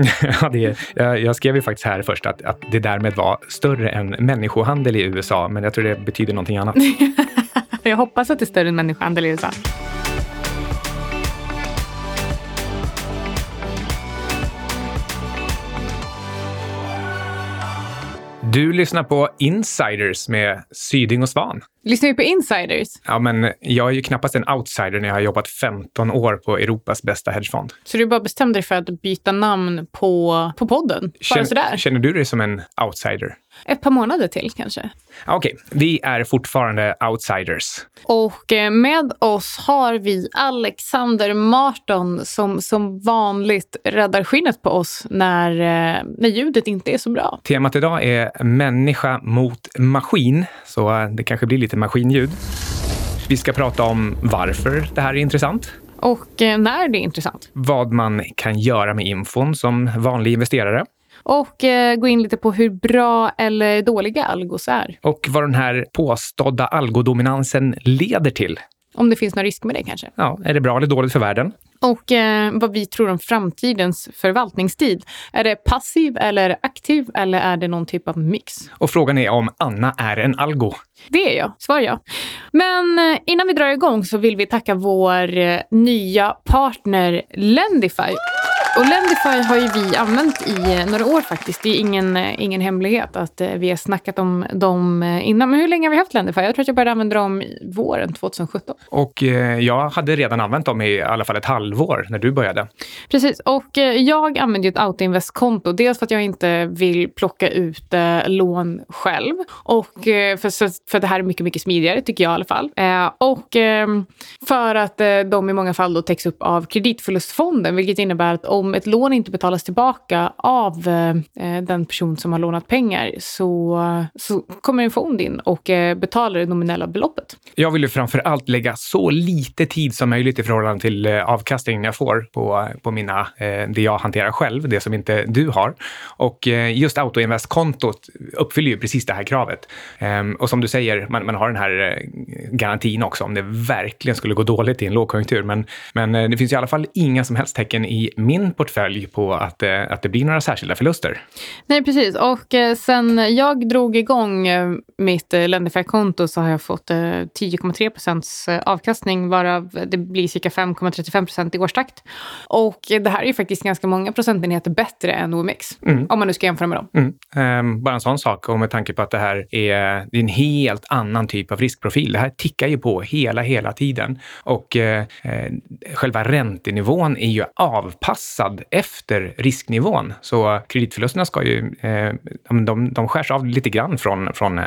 ja, det, jag, jag skrev ju faktiskt här först att, att det därmed var större än människohandel i USA, men jag tror det betyder någonting annat. jag hoppas att det är större än människohandel i USA. Du lyssnar på Insiders med Syding och Svan. Lyssnar vi på insiders? Ja, men jag är ju knappast en outsider när jag har jobbat 15 år på Europas bästa hedgefond. Så du bara bestämde dig för att byta namn på, på podden? Bara Känner, sådär? känner du dig som en outsider? Ett par månader till kanske. Ja, Okej, vi är fortfarande outsiders. Och eh, med oss har vi Alexander Marton som som vanligt räddar skinnet på oss när, eh, när ljudet inte är så bra. Temat idag är människa mot maskin, så eh, det kanske blir lite maskinljud. Vi ska prata om varför det här är intressant, Och när det är intressant. vad man kan göra med infon som vanlig investerare Och eh, gå in lite på hur bra eller dåliga algos är. och vad den här påstådda algodominansen leder till. Om det finns någon risk med det kanske. Ja, är det bra eller dåligt för världen? Och eh, vad vi tror om framtidens förvaltningstid. Är det passiv eller aktiv eller är det någon typ av mix? Och frågan är om Anna är en algo. Det är jag. Svar ja. Men eh, innan vi drar igång så vill vi tacka vår eh, nya partner Lendify. Och Lendify har ju vi använt i eh, några år faktiskt. Det är ingen, eh, ingen hemlighet att eh, vi har snackat om dem innan. Men hur länge har vi haft Lendify? Jag tror att jag började använda dem i våren 2017. Och eh, jag hade redan använt dem i alla fall ett halvår när du började. Precis, och eh, jag använder ju ett autoinvestkonto. Dels för att jag inte vill plocka ut eh, lån själv. Och för, för det här är mycket, mycket smidigare tycker jag i alla fall. Och eh, för att de i många fall då täcks upp av kreditförlustfonden. Vilket innebär att om ett lån inte betalas tillbaka av eh, eh, den person som har lånat pengar så, så kommer en fond in och eh, betalar det nominella beloppet. Jag vill ju framför allt lägga så lite tid som möjligt i förhållande till eh, avkastningen jag får på, på mina, eh, det jag hanterar själv, det som inte du har. Och eh, just autoinvestkontot uppfyller ju precis det här kravet. Ehm, och som du säger, man, man har den här eh, garantin också om det verkligen skulle gå dåligt i en lågkonjunktur. Men, men eh, det finns i alla fall inga som helst tecken i min portfölj på att, eh, att det blir några särskilda förluster. Nej, precis. Och eh, sen jag drog igång eh, mitt Lendify-konto så har jag fått eh, 10,3 procents avkastning varav det blir cirka 5,35 procent i årstakt. Och det här är ju faktiskt ganska många procentenheter bättre än OMX. Om man nu ska jämföra med dem. Mm. Ehm, bara en sån sak, och med tanke på att det här är, det är en helt annan typ av riskprofil. Det här tickar ju på hela, hela tiden. Och eh, själva räntenivån är ju avpassad efter risknivån. Så kreditförlusterna ska ju, eh, de, de, de skärs av lite grann från, från eh,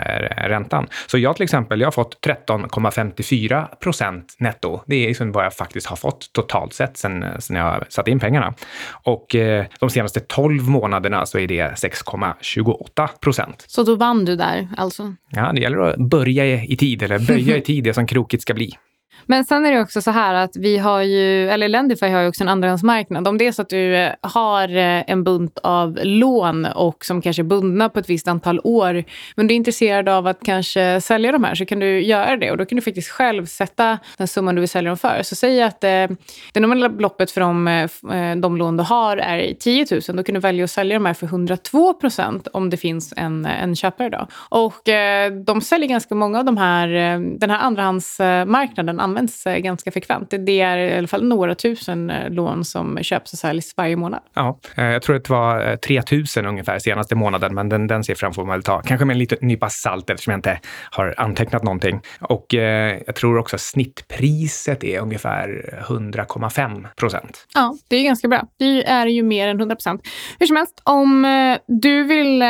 räntan. Så jag till exempel, jag har fått 13,54 procent netto. Det är liksom vad jag faktiskt har fått totalt sett sen, sen jag satte in pengarna. Och eh, de senaste 12 månaderna så är det 6,28 procent. Så då vann du där alltså. Ja, det gäller att börja i i tid, eller böja i tid, det som krokigt ska bli. Men sen är det också så här att vi har ju, eller Lendify har ju också en andrahandsmarknad. Om det är så att du eh, har eh, en bunt av lån och som kanske är bundna på ett visst antal år, men du är intresserad av att kanske sälja de här så kan du göra det och då kan du faktiskt själv sätta den summan du vill sälja dem för. Så säg att eh, det nominella beloppet för de, eh, eh de lån du har är 10 000, då kan du välja att sälja de här för 102 procent om det finns en, en köpare. Då. Och eh, de säljer ganska många av de här, den här andrahandsmarknaden används eh, ganska frekvent. Det- är i alla fall några tusen eh, lån som köps och säljs varje månad. Ja, eh, jag tror att det var eh, 3 000 ungefär senaste månaden, men den, den siffran får man väl ta. Kanske med en liten nypa salt eftersom jag inte har antecknat någonting. Och eh, jag tror också att snittpriset är ungefär 100,5 procent. Ja, det är ganska bra. Det är ju mer än 100 procent. Hur som helst, om du vill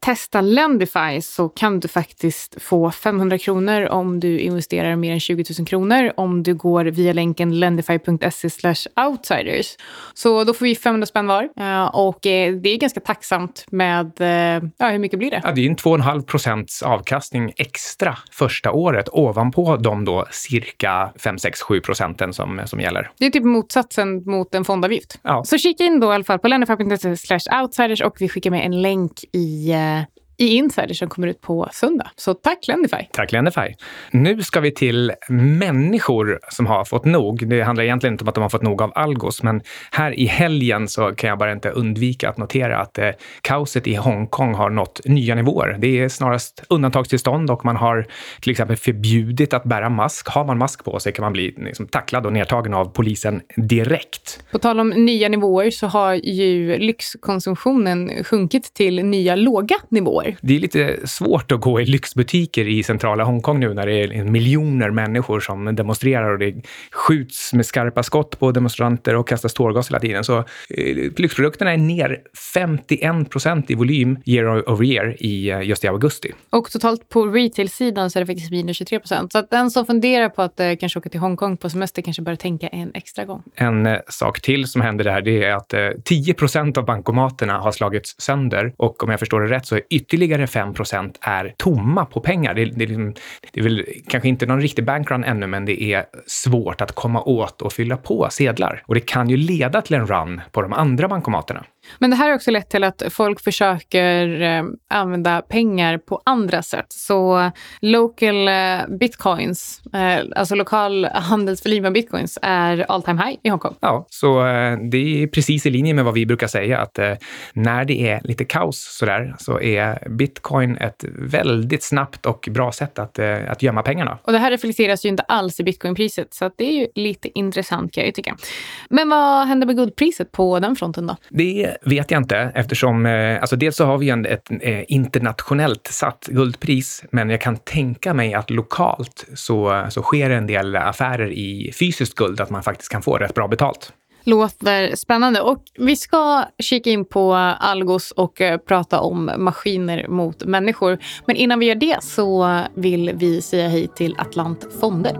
testa Lendify så kan du faktiskt få 500 kronor om du investerar mer än 20 000 kronner om du går via länken lendify.se outsiders. Så då får vi 500 spänn var. Eh, och eh, det är ganska tacksamt med, eh, ja hur mycket blir det? Ja, det är en 2,5 procents avkastning extra första året ovanpå de då cirka 5, 6, 7 procenten som, som gäller. Det är typ motsatsen mot en fondavgift. Ja. Så kika in då i alla fall på lendify.se outsiders och vi skickar med en länk i, i Insider som kommer ut på söndag. Så tack Lendify! Tack Lendify! Nu ska vi till människor som har fått nog. Det handlar egentligen inte om att de har fått nog av Algos, men här i helgen så kan jag bara inte undvika att notera att eh, kaoset i Hongkong har nått nya nivåer. Det är snarast undantagstillstånd och man har till exempel förbjudit att bära mask. Har man mask på sig kan man bli liksom, tacklad och nedtagen av polisen direkt. På tal om nya nivåer så har ju lyxkonsumtionen sjunkit till nya låga nivåer. Det är lite svårt att gå i lyxbutiker i centrala Hongkong nu när det är miljoner människor som demonstrerar och det skjuts med skarpa skott på demonstranter och kastas tårgas hela tiden. Så eh, lyxprodukterna är ner 51 procent i volym year over year i eh, just i augusti. Och totalt på retail-sidan så är det faktiskt minus 23 procent. Så att den som funderar på att eh, kanske åka till Hongkong på semester kanske bör tänka en extra gång. En eh, sak till som händer där, det är att eh, 10 procent av bankomaterna har slagits sönder och om jag förstår det rätt så är ytterligare ytterligare 5 procent är tomma på pengar. Det, det, liksom- det är väl kanske inte någon riktig bankrun ännu, men det är svårt att komma åt och fylla på sedlar. Och det kan ju leda till en run på de andra bankomaterna. Men det här har också lett till att folk försöker eh, använda pengar på andra sätt. Så local eh, bitcoins, eh, alltså lokal handelsvolym av bitcoins, är all time high i Hongkong. Ja, så det är precis i linje med vad vi brukar säga att när det är lite kaos sådär så är bitcoin ett väldigt snabbt och bra sätt att, att gömma pengarna. Och det här reflekteras ju inte alls i bitcoinpriset, så det är ju lite intressant kan jag ju tycka. Men vad händer med guldpriset på den fronten då? Det vet jag inte eftersom, eh, alltså dels så har vi en, ett eh, internationellt satt guldpris, men jag kan tänka mig att lokalt så, så sker en del affärer i fysiskt guld, att man faktiskt kan få rätt bra betalt. Låter spännande. Och vi ska kika in på Algos och eh, prata om maskiner mot människor. Men innan vi gör det så vill vi säga hej till Atlant Fonder.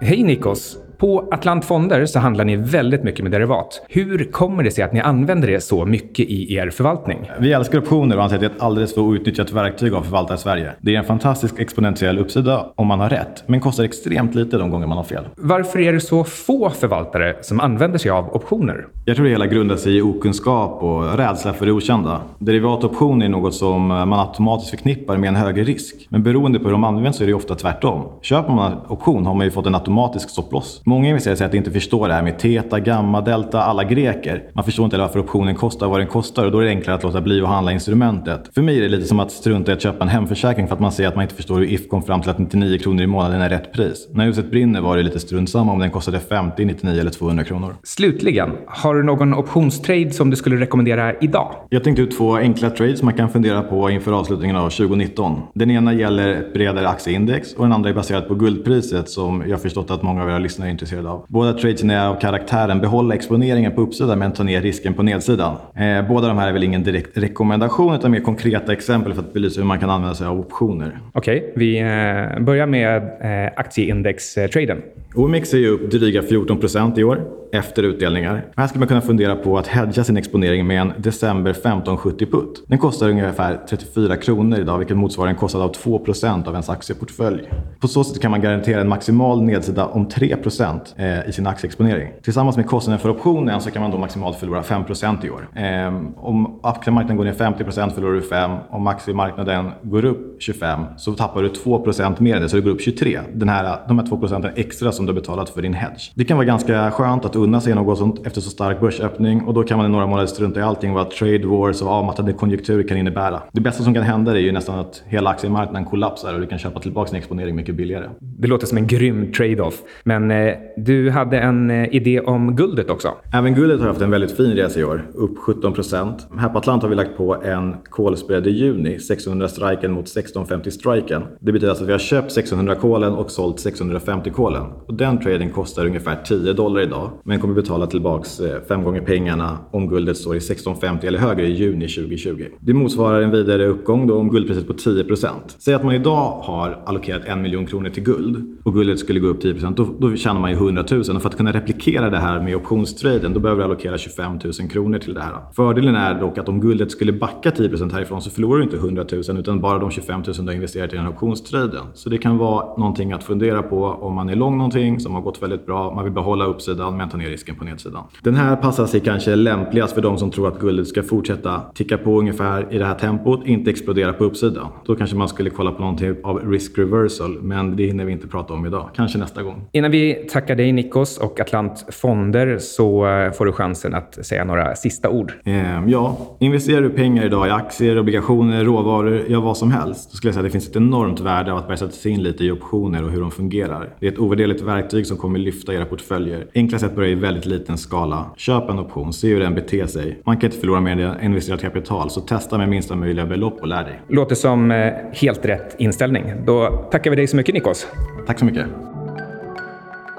Hej Nikos! På Atlant Fonder så handlar ni väldigt mycket med derivat. Hur kommer det sig att ni använder det så mycket i er förvaltning? Vi älskar optioner och anser att det är ett alldeles för outnyttjat verktyg av förvaltare i Sverige. Det är en fantastisk exponentiell uppsida om man har rätt, men kostar extremt lite de gånger man har fel. Varför är det så få förvaltare som använder sig av optioner? Jag tror det hela grundar sig i okunskap och rädsla för det okända. Derivatoptioner är något som man automatiskt förknippar med en högre risk. Men beroende på hur de används så är det ofta tvärtom. Köper man en option har man ju fått en automatisk stopploss. Många investerare säger att de inte förstår det här med teta, gamma, delta, alla greker. Man förstår inte varför optionen kostar vad den kostar och då är det enklare att låta bli att handla instrumentet. För mig är det lite som att strunta i att köpa en hemförsäkring för att man säger att man inte förstår hur If kom fram till att 99 kronor i månaden är rätt pris. När huset brinner var det lite strunt samma om den kostade 50, 99 eller 200 kronor. Slutligen, har du någon optionstrade som du skulle rekommendera idag? Jag tänkte ut två enkla trades man kan fundera på inför avslutningen av 2019. Den ena gäller ett bredare aktieindex och den andra är baserad på guldpriset som jag förstått att många av era lyssnare är intresserade av. Båda tradesen är av karaktären behålla exponeringen på uppsidan men ta ner risken på nedsidan. Eh, båda de här är väl ingen direkt rekommendation utan mer konkreta exempel för att belysa hur man kan använda sig av optioner. Okej, okay, vi eh, börjar med eh, aktieindextraden. OMX är ju upp dryga 14 procent i år efter utdelningar. Här skulle man kunna fundera på att hedga sin exponering med en December 1570 put. Den kostar ungefär 34 kronor idag vilket motsvarar en kostnad av 2 procent av ens aktieportfölj. På så sätt kan man garantera en maximal nedsida om 3 procent eh, i sin aktieexponering. Tillsammans med kostnaden för optionen så kan man då maximalt förlora 5 procent i år. Eh, om aktiemarknaden går ner 50 procent förlorar du 5. Om aktiemarknaden går upp 25 så tappar du 2 procent mer än det så det går upp 23. Den här, de här 2 procenten extra som du har betalat för din hedge. Det kan vara ganska skönt att unna sig något sånt efter så stark börsöppning och då kan man i några månader strunta i allting vad trade wars och avmattade konjunkturer kan innebära. Det bästa som kan hända är ju nästan att hela aktiemarknaden kollapsar och du kan köpa tillbaka din exponering mycket billigare. Det låter som en grym trade-off. Men eh, du hade en eh, idé om guldet också. Även guldet har haft en väldigt fin resa i år, upp 17 procent. Här på Atlant har vi lagt på en kolspread i juni, 600 striken mot 1650 striken. Det betyder alltså att vi har köpt 600 kolen och sålt 650 kolen. Och den traden kostar ungefär 10 dollar idag, men kommer betala tillbaks eh, fem gånger pengarna om guldet står i 1650 eller högre i juni 2020. Det motsvarar en vidare uppgång då om guldpriset på 10 procent. Säg att man idag har allokerat en miljon kronor till guld och guldet skulle gå upp 10 då, då tjänar tjänar man ju 100 000 och för att kunna replikera det här med optionstraden då behöver du allokera 25 000 kronor till det här. Fördelen är dock att om guldet skulle backa 10% härifrån så förlorar du inte 100 000 utan bara de 25 000 du har investerat i den här optionstraden. Så det kan vara någonting att fundera på om man är lång någonting som har gått väldigt bra, man vill behålla uppsidan men ta ner risken på nedsidan. Den här passar sig kanske lämpligast för de som tror att guldet ska fortsätta ticka på ungefär i det här tempot, inte explodera på uppsidan. Då kanske man skulle kolla på någon typ av risk reversal, men det hinner vi inte prata om idag. Kanske nästa gång. Innan vi tackar dig Nikos och Atlant Fonder så eh, får du chansen att säga några sista ord. Eh, ja, investerar du pengar idag i aktier, obligationer, råvaror, ja vad som helst, så skulle jag säga att det finns ett enormt värde av att börja sätta sig in lite i optioner och hur de fungerar. Det är ett ovärderligt verktyg som kommer lyfta era portföljer. Enkla sätt börja i väldigt liten skala. Köp en option, se hur den beter sig. Man kan inte förlora mer än investerat kapital, så testa med minsta möjliga belopp och lär dig. Låter som eh, helt rätt inställning. Då tackar vi dig så mycket Nikos. Tack så mycket.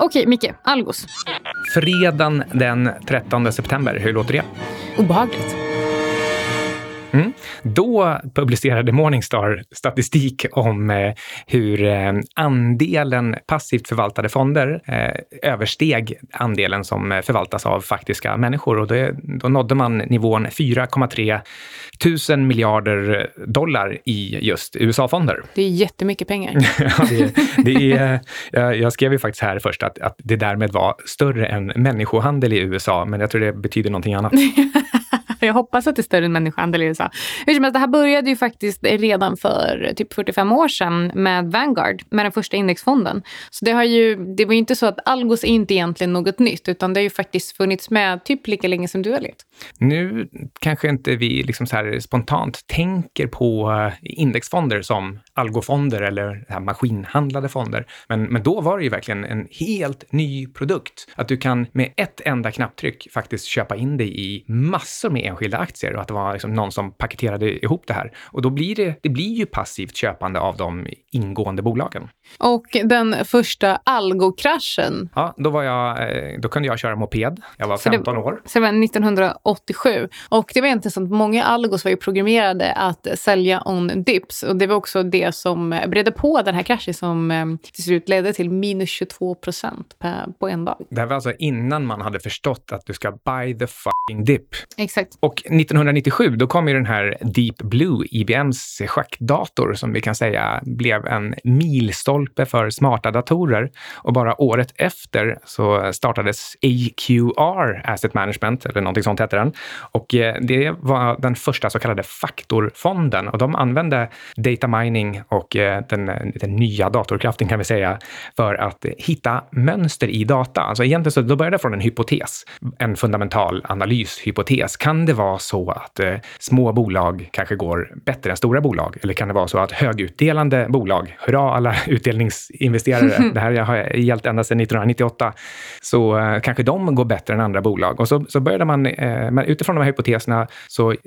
Okej, Micke. Algos. Fredagen den 13 september, hur låter det? Obehagligt. Mm. Då publicerade Morningstar statistik om eh, hur eh, andelen passivt förvaltade fonder eh, översteg andelen som förvaltas av faktiska människor. Och det, då nådde man nivån 4,3 tusen miljarder dollar i just USA-fonder. Det är jättemycket pengar. ja, det, det är, jag skrev ju faktiskt här först att, att det därmed var större än människohandel i USA, men jag tror det betyder någonting annat. Jag hoppas att det är större än människohandel i USA. Hur som helst, det här började ju faktiskt redan för typ 45 år sedan med Vanguard, med den första indexfonden. Så det, har ju, det var ju inte så att Algos är inte egentligen något nytt, utan det har ju faktiskt funnits med typ lika länge som du har levt. Nu kanske inte vi liksom så här spontant tänker på eh, indexfonder som algofonder eller här maskinhandlade fonder. Men, men då var det ju verkligen en helt ny produkt. Att du kan med ett enda knapptryck faktiskt köpa in dig i massor med enskilda aktier och att det var liksom någon som paketerade ihop det här. Och då blir det, det blir ju passivt köpande av de ingående bolagen. Och den första algokraschen? Ja, då, var jag, eh, då kunde jag köra moped. Jag var 15 det, år. Så det var 1987. Och det var att många algos var ju programmerade att sälja on dips. Och det var också det som bredde på den här kraschen som eh, till slut ledde till minus 22 procent på en dag. Det här var alltså innan man hade förstått att du ska buy the fucking dip. Exakt. Och 1997, då kom ju den här Deep Blue, IBMs schackdator, som vi kan säga blev en milstolpe för smarta datorer. Och bara året efter så startades AQR Asset Management, eller någonting sånt hette den. Och eh, det var den första så kallade faktorfonden och de använde data mining och eh, den, den nya datorkraften kan vi säga för att hitta mönster i data. Alltså egentligen så då började det från en hypotes, en fundamental analyshypotes. Kan det vara så att eh, små bolag kanske går bättre än stora bolag? Eller kan det vara så att högutdelande bolag, hurra alla utdelningsinvesterare, det här har gällt ända sedan 1998, så eh, kanske de går bättre än andra bolag. Och så, så började man, eh, utifrån de här hypoteserna så eh,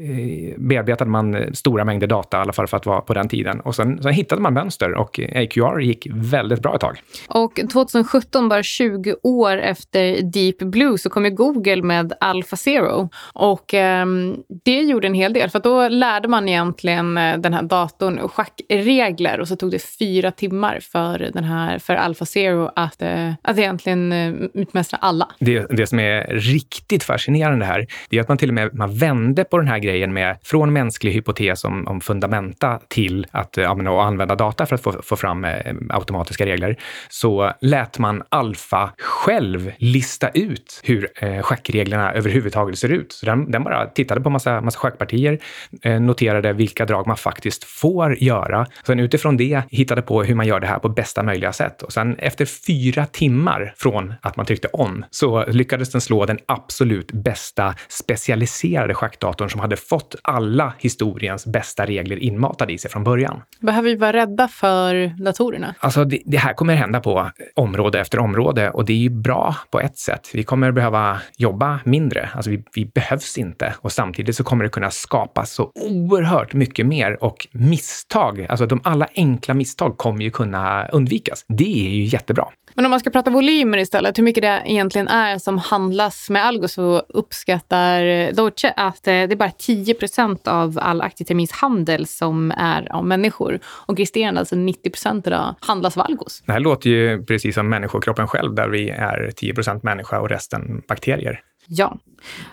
bearbetade man stora mängder data, i alla fall för att vara på den tiden. Och sen, sen hittade man mönster och AQR gick väldigt bra ett tag. Och 2017, bara 20 år efter Deep Blue, så kom ju Google med AlphaZero. Och eh, Ehm, det gjorde en hel del, för då lärde man egentligen eh, den här datorn schackregler och så tog det fyra timmar för, den här, för AlphaZero att, eh, att egentligen eh, utmästra alla. Det, det som är riktigt fascinerande här, det är att man till och med man vände på den här grejen med från mänsklig hypotes om, om fundamenta till att ja, men, använda data för att få, få fram eh, automatiska regler, så lät man Alfa själv lista ut hur eh, schackreglerna överhuvudtaget ser ut. Så den, den bara tittade på massa, massa schackpartier, eh, noterade vilka drag man faktiskt får göra. Sen utifrån det hittade på hur man gör det här på bästa möjliga sätt. Och sen efter fyra timmar från att man tryckte on så lyckades den slå den absolut bästa specialiserade schackdatorn som hade fått alla historiens bästa regler inmatade i sig från början. Behöver vi vara rädda för datorerna? Alltså det, det, här kommer hända på område efter område och det är ju bra på ett sätt. Vi kommer behöva jobba mindre. Alltså vi, vi behövs inte inte. Och samtidigt så kommer det kunna skapas så oerhört mycket mer och misstag, alltså de alla enkla misstag kommer ju kunna undvikas. Det är ju jättebra. Men om man ska prata volymer istället, hur mycket det egentligen är som handlas med algo så uppskattar Deutsche att eh, det är bara 10% av all aktieterminshandel som är av människor. Och resterande, alltså 90% idag, handlas av algos. Det här låter ju precis som människokroppen själv, där vi är 10% människa och resten bakterier. Ja.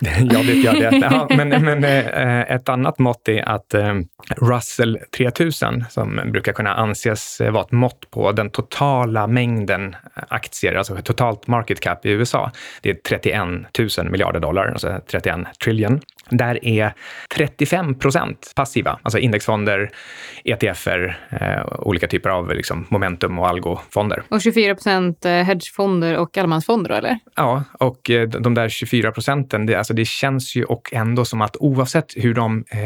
ja, det gör det. Ja, men, men eh, ett annat mått är att eh, Russell 3000, som brukar kunna anses vara ett mått på den totala mängden aktier, alltså totalt market cap i USA, det är 31 000 miljarder dollar, alltså 31 trillion. Där är 35 procent passiva, alltså indexfonder, ETFer, eh, olika typer av liksom, momentum och algofonder. Och 24 procent eh, hedgefonder och allemansfonder, då, eller? Ja, och eh, de där 24 procenten, det, alltså det känns ju och ändå som att oavsett hur de eh,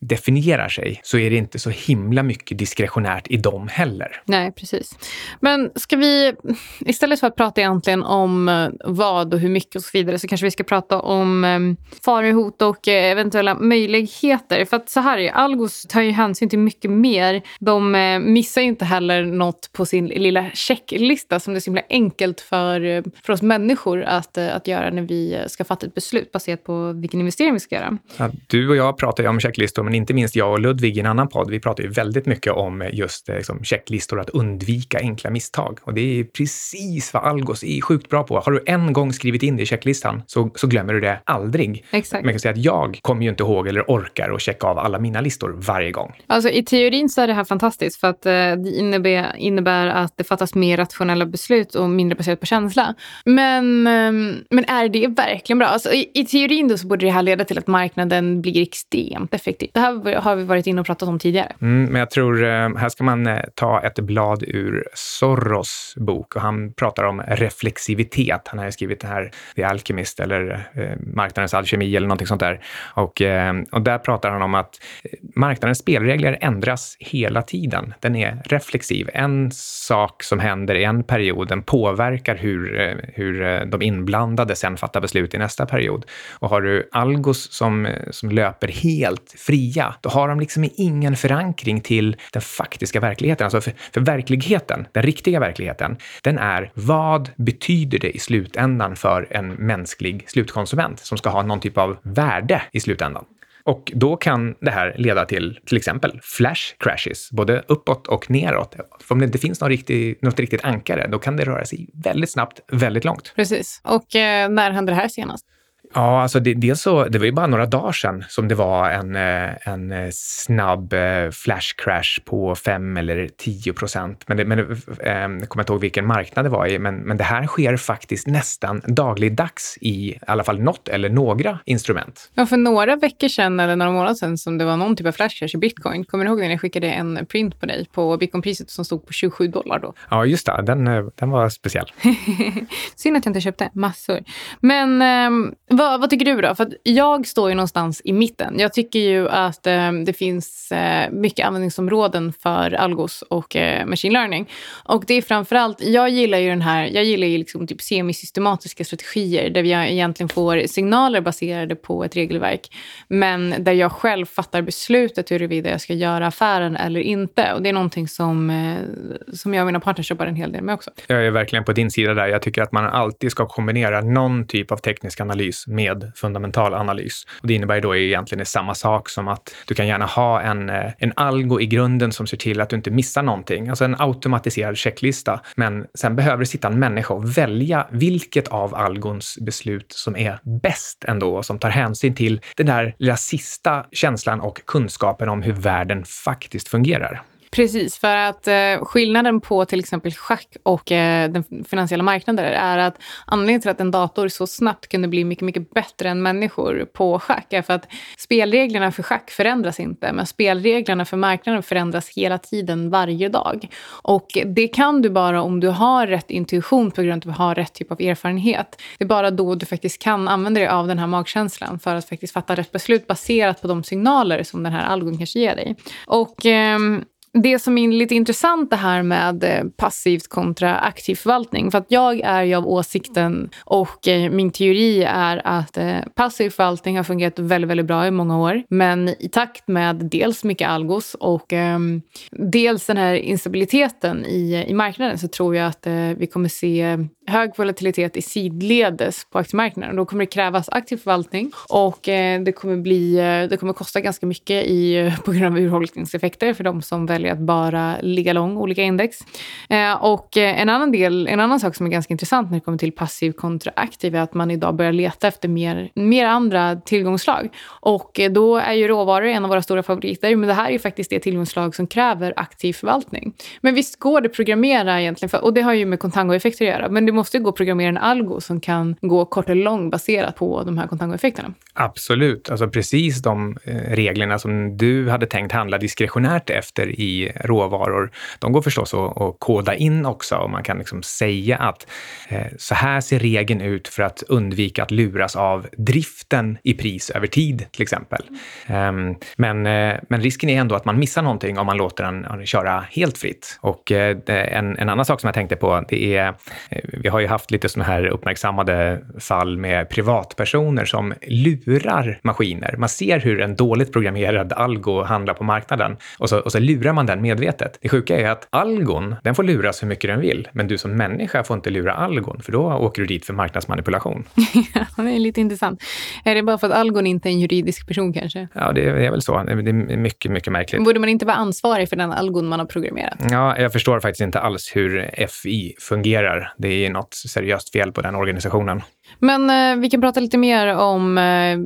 definierar sig så är det inte så himla mycket diskretionärt i dem heller. Nej, precis. Men ska vi, istället för att prata egentligen om eh, vad och hur mycket och så vidare, så kanske vi ska prata om eh, faror, hot och och eh, eventuella möjligheter. För att så här är Algos tar ju hänsyn till mycket mer. De eh, missar inte heller något på sin lilla checklista som det är så himla enkelt för, eh, för oss människor att, att göra när vi ska fatta ett beslut baserat på vilken investering vi ska göra. Ja, du och jag pratar ju om checklistor, men inte minst jag och Ludvig i en annan podd. Vi pratar ju väldigt mycket om just liksom, checklistor, att undvika enkla misstag. Och det är precis vad Algos är sjukt bra på. Har du en gång skrivit in det i checklistan så, så glömmer du det aldrig. Exakt. Man kan säga att jag jag kommer ju inte ihåg eller orkar att checka av alla mina listor varje gång. Alltså i teorin så är det här fantastiskt för att eh, det innebär, innebär att det fattas mer rationella beslut och mindre baserat på känsla. Men, ehm, men är det verkligen bra? Alltså, i, i, teorin då så borde det här leda till att marknaden blir extremt effektiv. Det här har vi varit inne och pratat om tidigare. Mm, men jag tror, eh, här ska man eh, ta ett blad ur Soros bok och han pratar om reflexivitet. Han har skrivit det här, The Alchemist eller eh, Marknadens alkemi eller någonting sånt där. Och, eh, och där pratar han om att eh, marknadens spelregler ändras hela tiden. Den är reflexiv. En sak som händer i en period, den påverkar hur, eh, hur de inblandade sen fattar beslut i nästa period. Och har du algos som, som löper helt fria, då har de liksom ingen förankring till den faktiska verkligheten. Alltså för, för verkligheten, den riktiga verkligheten, den är vad betyder det i slutändan för en mänsklig slutkonsument som ska ha någon typ av värde i slutändan. Och då kan det här leda till till exempel flash crashes, både uppåt och neråt. För om det inte finns någon riktig, något riktigt ankare, då kan det röra sig väldigt snabbt, väldigt långt. Precis. Och eh, när hände det här senast? Ja, alltså det, dels så, det var ju bara några dagar sedan som det var en, eh, en eh, snabb eh, flash crash på 5 eller 10 procent. Men, det, men jag kommer inte ihåg vilken marknad det var i, men, men det här sker faktiskt nästan dagligdags i i alla fall något eller några instrument. Ja, för några veckor sedan eller några månader sedan som det var någon typ av flash crash i bitcoin. Kommer du ihåg när jag skickade en print på dig på bitcoinpriset som stod på 27 dollar då? Ja, just det. Den, den var speciell. Synd att jag inte köpte massor. Men um, vad, vad, tycker du då? För jag står ju någonstans i mitten. Jag tycker ju att eh, det finns eh, mycket användningsområden för algos och eh, machine learning. Och det är framförallt, jag gillar ju den här, jag gillar ju liksom typ semisystematiska strategier där vi egentligen får signaler baserade på ett regelverk. Men där jag själv fattar beslutet huruvida jag ska göra affären eller inte. Och det är någonting som, eh, som jag och mina partners jobbar en hel del med också. Jag är verkligen på din sida där. Jag tycker att man alltid ska kombinera någon typ av teknisk analys med fundamental analys. Och det innebär ju då egentligen samma sak som att du kan gärna ha en, eh, en algo i grunden som ser till att du inte missar någonting. Alltså en automatiserad checklista. Men sen behöver det sitta en människa och välja vilket av algons beslut som är bäst ändå, som tar hänsyn till den där lilla sista känslan och kunskapen om hur världen faktiskt fungerar. Precis, för att eh, skillnaden på till exempel schack och eh, den finansiella marknaden är att anledningen till att en dator så snabbt kunde bli mycket, mycket bättre än människor på schack är för att spelreglerna för schack förändras inte, men spelreglerna för marknaden förändras hela tiden, varje dag. Och det kan du bara om du har rätt intuition på grund av att du har rätt typ av erfarenhet. Det är bara då du faktiskt kan använda dig av den här magkänslan för att faktiskt fatta rätt beslut baserat på de signaler som den här algon kanske ger dig. Och eh, det som är lite intressant det här med eh, passivt kontra aktiv förvaltning. För att jag är ju av åsikten och eh, min teori är att eh, passiv förvaltning har fungerat väldigt, väldigt bra i många år. Men i takt med dels mycket algos och eh, dels den här instabiliteten i, i marknaden så tror jag att eh, vi kommer se hög volatilitet i sidledes på aktiemarknaden. Då kommer det krävas aktiv förvaltning och eh, det kommer, bli, det kommer kosta ganska mycket i, på grund av urholkningseffekter för de som väljer att bara ligga lång olika index. Eh, och eh, en annan, del, en annan sak som är ganska intressant när det kommer till passiv kontra aktiv är att man idag börjar leta efter mer, mer andra tillgångsslag. Och eh, då är ju råvaror en av våra stora favoriter, men det här är ju faktiskt det tillgångsslag som kräver aktiv förvaltning. Men visst går det att programmera egentligen, för, och det har ju med contango-effekter att göra, men det måste ju gå att programmera en algo som kan gå kort eller lång baserat på de här contango-effekterna. Absolut, alltså precis de reglerna som du hade tänkt handla diskretionärt efter i råvaror, de går förstås att, att koda in också och man kan liksom säga att eh, så här ser regeln ut för att undvika att luras av driften i pris över tid till exempel. Um, men, eh, men risken är ändå att man missar någonting om man låter den köra helt fritt. Och eh, en, en annan sak som jag tänkte på, det är, eh, vi har ju haft lite sådana här uppmärksammade fall med privatpersoner som lurar maskiner. Man ser hur en dåligt programmerad algo handlar på marknaden och så, och så lurar man den medvetet. Det sjuka är att algon, den får luras hur mycket den vill, men du som människa får inte lura algon, för då åker du dit för marknadsmanipulation. ja, det är lite intressant. Är det bara för att algon inte är en juridisk person kanske? Ja, det är väl så. Det är mycket, mycket märkligt. Borde man inte vara ansvarig för den algon man har programmerat? Ja, jag förstår faktiskt inte alls hur FI fungerar. Det är något seriöst fel på den organisationen. Men eh, vi kan prata lite mer om eh,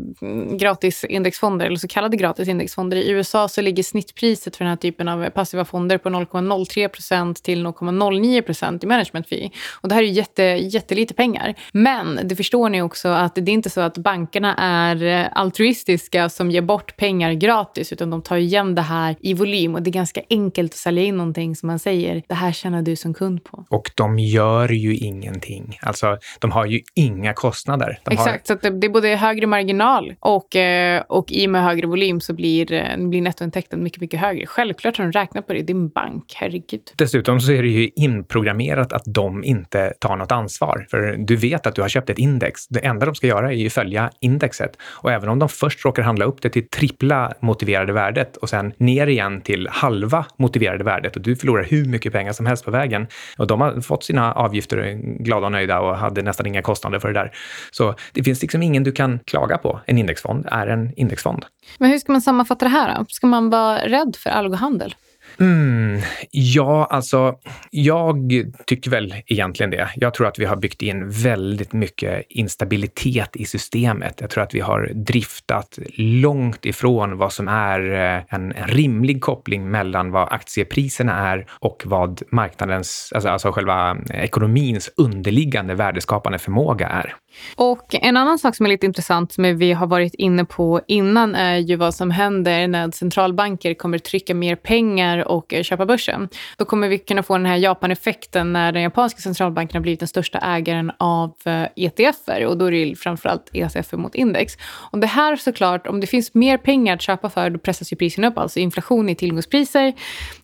gratis indexfonder, eller så kallade gratis indexfonder. I USA så ligger snittpriset för den här typen av passiva fonder på 0,03 procent till 0,09 procent i management fee. Och det här är jätte, jättelite pengar. Men det förstår ni också att det är inte så att bankerna är altruistiska som ger bort pengar gratis, utan de tar igen det här i volym. Och det är ganska enkelt att sälja in någonting som man säger, det här tjänar du som kund på. Och de gör ju ingenting. Alltså, de har ju inga kostnader. De Exakt, har... så det, det, är både högre marginal och, eh, och i och med högre volym så blir, eh, blir nettointäkten mycket, mycket högre. Självklart har de räknat på det. En bank, herregud. Dessutom så är det ju inprogrammerat att de inte tar något ansvar. För du vet att du har köpt ett index. Det enda de ska göra är ju följa indexet. Och även om de först råkar handla upp det till trippla motiverade värdet och sen ner igen till halva motiverade värdet och du förlorar hur mycket pengar som helst på vägen. Och de har fått sina avgifter glada och nöjda och hade nästan inga kostnader för det där. Så det finns liksom ingen du kan klaga på. En indexfond är en indexfond. Men hur ska man sammanfatta det här då? Ska man vara rädd för algohandel? Mm, ja, alltså jag tycker väl egentligen det. Jag tror att vi har byggt in väldigt mycket instabilitet i systemet. Jag tror att vi har driftat långt ifrån vad som är eh, en, en rimlig koppling mellan vad aktiepriserna är och vad marknadens, alltså, alltså själva eh, ekonomins underliggande värdeskapande förmåga är. Och en annan sak som är lite intressant som vi har varit inne på innan är ju vad som händer när centralbanker kommer trycka mer pengar och eh, köpa börsen. Då kommer vi kunna få den här Japan-effekten när den japanska centralbanken har blivit den största ägaren av eh, ETFer och då är det framförallt ETFer mot index. Och det här såklart, om det finns mer pengar att köpa för, då pressas ju priserna upp, alltså inflation i tillgångspriser.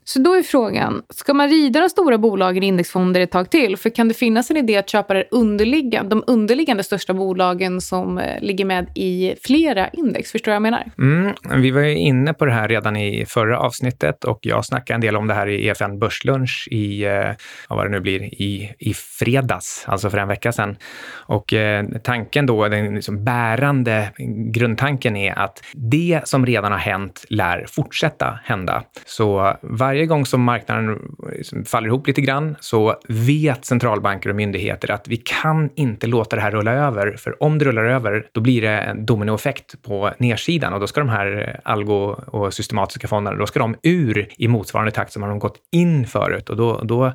Så då är frågan, ska man rida de stora bolagen i indexfonder ett tag till? För kan det finnas en idé att köpa det underliggande, de underliggande de största bolagen som eh, ligger med i flera index? Förstår du vad jag menar? Mm, vi var ju inne på det här redan i förra avsnittet och jag snackade en del om det här i EFN Börslunch i, eh, vad det nu blir, i, i fredags, alltså för en vecka sedan. Och eh, tanken då, den liksom bärande grundtanken är att det som redan har hänt lär fortsätta hända. Så varje gång som marknaden liksom faller ihop lite grann så vet centralbanker och myndigheter att vi kan inte låta det här rulla över, för om det rullar över, då blir det en dominoeffekt på nedsidan och då ska de här eh, algo och systematiska fonderna, då ska de ur i motsvarande takt som har de gått in förut och då, då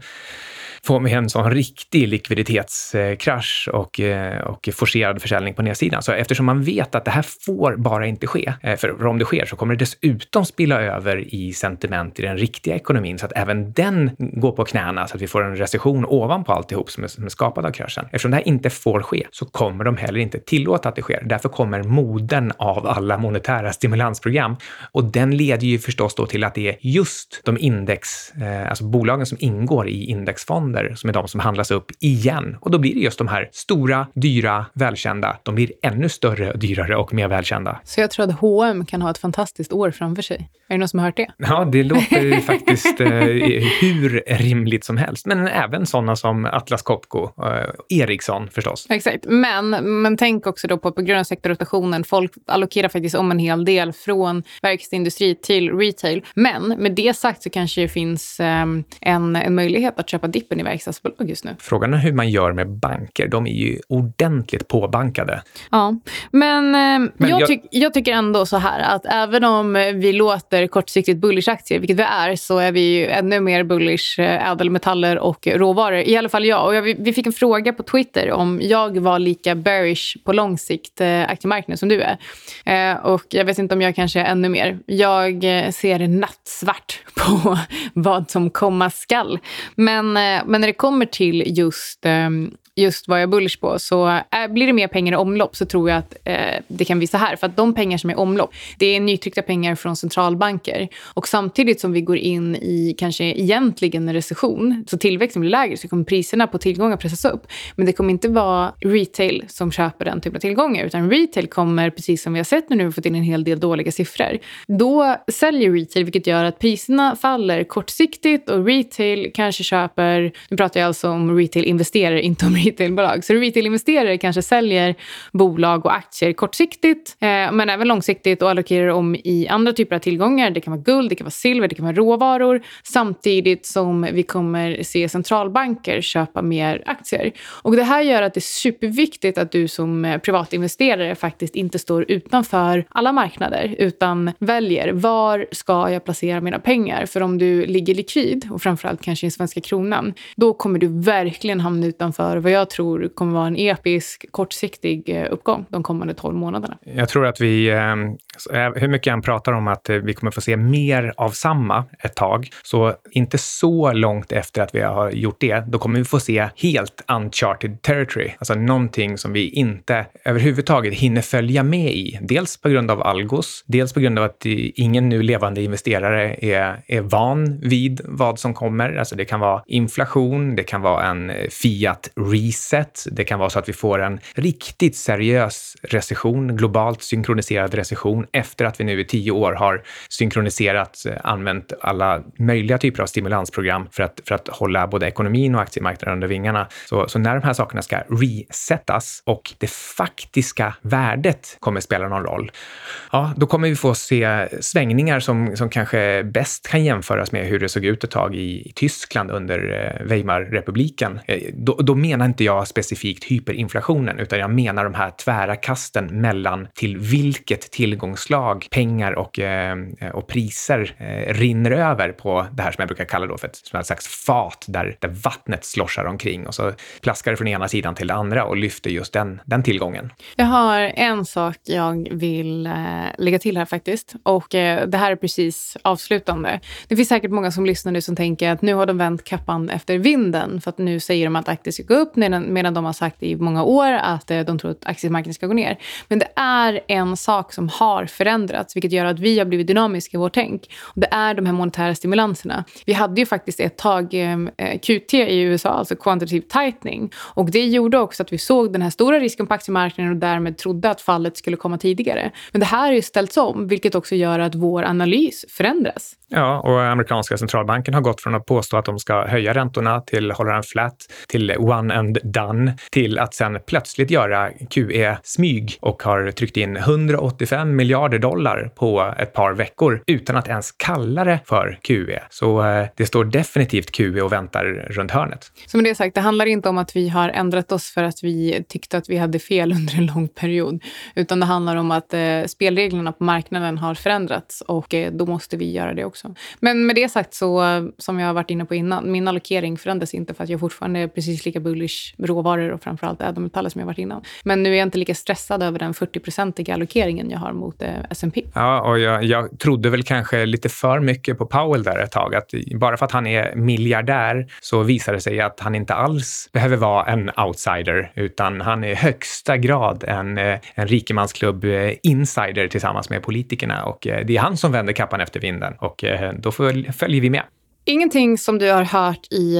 får vi en sån riktig likviditetskrasch och, eh, och forcerad försäljning på nedsidan. Så eftersom man vet att det här får bara inte ske, eh, för om det sker så kommer det dessutom spilla över i sentiment i den riktiga ekonomin så att även den går på knäna så att vi får en recession ovanpå alltihop som är, som är skapad av kraschen. Eftersom det här inte får ske så kommer de heller inte tillåta att det sker. Därför kommer moden av alla monetära stimulansprogram och den leder ju förstås då till att det är just de index, eh, alltså bolagen som ingår i indexfonder som är de som handlas upp igen. Och då blir det just de här stora, dyra, välkända. De blir ännu större, dyrare och mer välkända. Så jag tror att H&M kan ha ett fantastiskt år framför sig. Är det någon som har hört det? Ja, det låter faktiskt eh, hur rimligt som helst. Men även sådana som Atlas Copco, eh, Ericsson förstås. Exakt, men, men tänk också då på på grund av sektorrotationen, folk allokerar faktiskt om en hel del från verkstadsindustri till retail. Men med det sagt så kanske det finns eh, en, en möjlighet att köpa dippen i verkstadsbolag just nu. Frågan är hur man gör med banker. De är ju ordentligt påbankade. Ja, men, eh, men jag, jag... Ty jag tycker ändå så här att även om vi låter kortsiktigt bullish-aktier, vilket vi är, så är vi ju ännu mer bullish eh, ädelmetaller och råvaror. I alla fall jag. Och jag, vi fick en fråga på Twitter om jag var lika bearish på lång sikt eh, aktiemarknaden som du är. Eh, och jag vet inte om jag kanske är ännu mer. Jag ser nattsvart på vad som komma skall. Men, eh, men när det kommer till just um, just vad jag är bullish på. Så eh, blir det mer pengar i omlopp så tror jag att eh, det kan bli så här. För att de pengar som är i omlopp, det är nytryckta pengar från centralbanker. Och samtidigt som vi går in i kanske egentligen en recession, så tillväxten blir lägre, så kommer priserna på tillgångar pressas upp. Men det kommer inte vara retail som köper den typen av tillgångar, utan retail kommer, precis som vi har sett nu när vi har fått in en hel del dåliga siffror, då säljer retail, vilket gör att priserna faller kortsiktigt och retail kanske köper, nu pratar jag alltså om retail-investerare, inte om retailbolag. Så retailinvesterare kanske säljer bolag och aktier kortsiktigt, eh, men även långsiktigt och allokerar om i andra typer av tillgångar. Det kan vara guld, det kan vara silver, det kan vara råvaror. Samtidigt som vi kommer se centralbanker köpa mer aktier. Och det här gör att det är superviktigt att du som eh, privatinvesterare faktiskt inte står utanför alla marknader utan väljer var ska jag placera mina pengar? För om du ligger likvid och framförallt kanske i svenska kronan, då kommer du verkligen hamna utanför vad jag tror kommer vara en episk kortsiktig eh, uppgång de kommande 12 månaderna. Jag tror att vi, eh, Eh, hur mycket jag än pratar om att eh, vi kommer få se mer av samma ett tag, så inte så långt efter att vi har gjort det, då kommer vi få se helt uncharted territory, alltså någonting som vi inte överhuvudtaget hinner följa med i. Dels på grund av Algos, dels på grund av att ingen nu levande investerare är, är van vid vad som kommer. Alltså det kan vara inflation, det kan vara en eh, fiat reset. Det kan vara så att vi får en riktigt seriös recession, globalt synkroniserad recession efter att vi nu i tio år har synkroniserat, eh, använt alla möjliga typer av stimulansprogram för att, för att hålla både ekonomin och aktiemarknaden under vingarna. Så, så när de här sakerna ska resetas och det faktiska värdet kommer spela någon roll, ja, då kommer vi få se svängningar som, som kanske bäst kan jämföras med hur det såg ut ett tag i, i Tyskland under eh, Weimarrepubliken. Eh, då, då menar inte jag specifikt hyperinflationen, utan jag menar de här tvära kasten mellan till vilket genomslag pengar och, eh, och priser eh, rinner över på det här som jag brukar kalla då för ett, som ett slags fat där, där vattnet sloshar omkring och så plaskar det från ena sidan till den andra och lyfter just den, den tillgången. Jag har en sak jag vill eh, lägga till här faktiskt och eh, det här är precis avslutande. Det finns säkert många som lyssnar nu som tänker att nu har de vänt kappan efter vinden för att nu säger de att aktier ska gå upp medan, medan de har sagt i många år att eh, de tror att aktiemarknaden ska gå ner. Men det är en sak som har förändrats, vilket gör att vi har blivit dynamiska i vårt tänk. Och det är de här monetära stimulanserna. Vi hade ju faktiskt ett tag eh, eh QT i USA, alltså quantitative tightening. Och det gjorde också att vi såg den här stora risken på aktiemarknaden och därmed trodde att fallet skulle komma tidigare. Men det här har ju ställts om, vilket också gör att vår analys förändras. Ja, och amerikanska centralbanken har gått från att påstå att de ska höja räntorna till hålla den flat, till one and done, till att sen plötsligt göra QE-smyg och har tryckt in 185 miljarder dollar på ett par veckor utan att ens kalla det för QE. Så eh, det står definitivt QE och väntar runt hörnet. Så med det sagt, det handlar inte om att vi har ändrat oss för att vi tyckte att vi hade fel under en lång period, utan det handlar om att eh, spelreglerna på marknaden har förändrats och eh, då måste vi göra det också också. Men med det sagt så, som jag har varit inne på innan, min allokering förändras inte för att jag fortfarande är precis lika bullish råvaror och framförallt ädelmetaller som jag varit innan. Men nu är jag inte lika stressad över den 40-procentiga allokeringen jag har mot eh, S&P. Ja, och jag, jag trodde väl kanske lite för mycket på Powell där ett tag. Att bara för att han är miljardär så visar det sig att han inte alls behöver vara en outsider, utan han är i högsta grad en, eh, en rikemansklubb eh, insider tillsammans med politikerna. Och eh, det är han som vänder kappan efter vinden och då följer vi med. Ingenting som du har hört i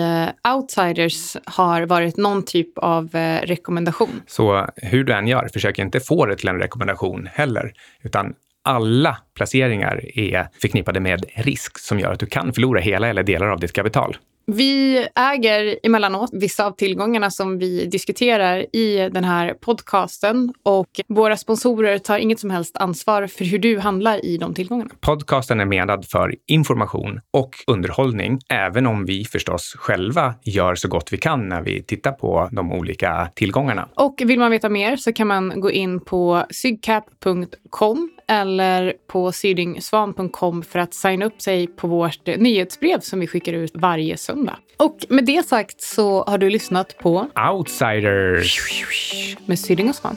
Outsiders har varit någon typ av rekommendation. Så hur du än gör, försök inte få det till en rekommendation heller, utan alla placeringar är förknippade med risk som gör att du kan förlora hela eller delar av ditt kapital. Vi äger emellanåt vissa av tillgångarna som vi diskuterar i den här podcasten och våra sponsorer tar inget som helst ansvar för hur du handlar i de tillgångarna. Podcasten är menad för information och underhållning, även om vi förstås själva gör så gott vi kan när vi tittar på de olika tillgångarna. Och vill man veta mer så kan man gå in på sygcap.com eller på sydingsvan.com för att signa upp sig på vårt nyhetsbrev som vi skickar ut varje söndag. Och med det sagt så har du lyssnat på Outsiders med Syding och Svan.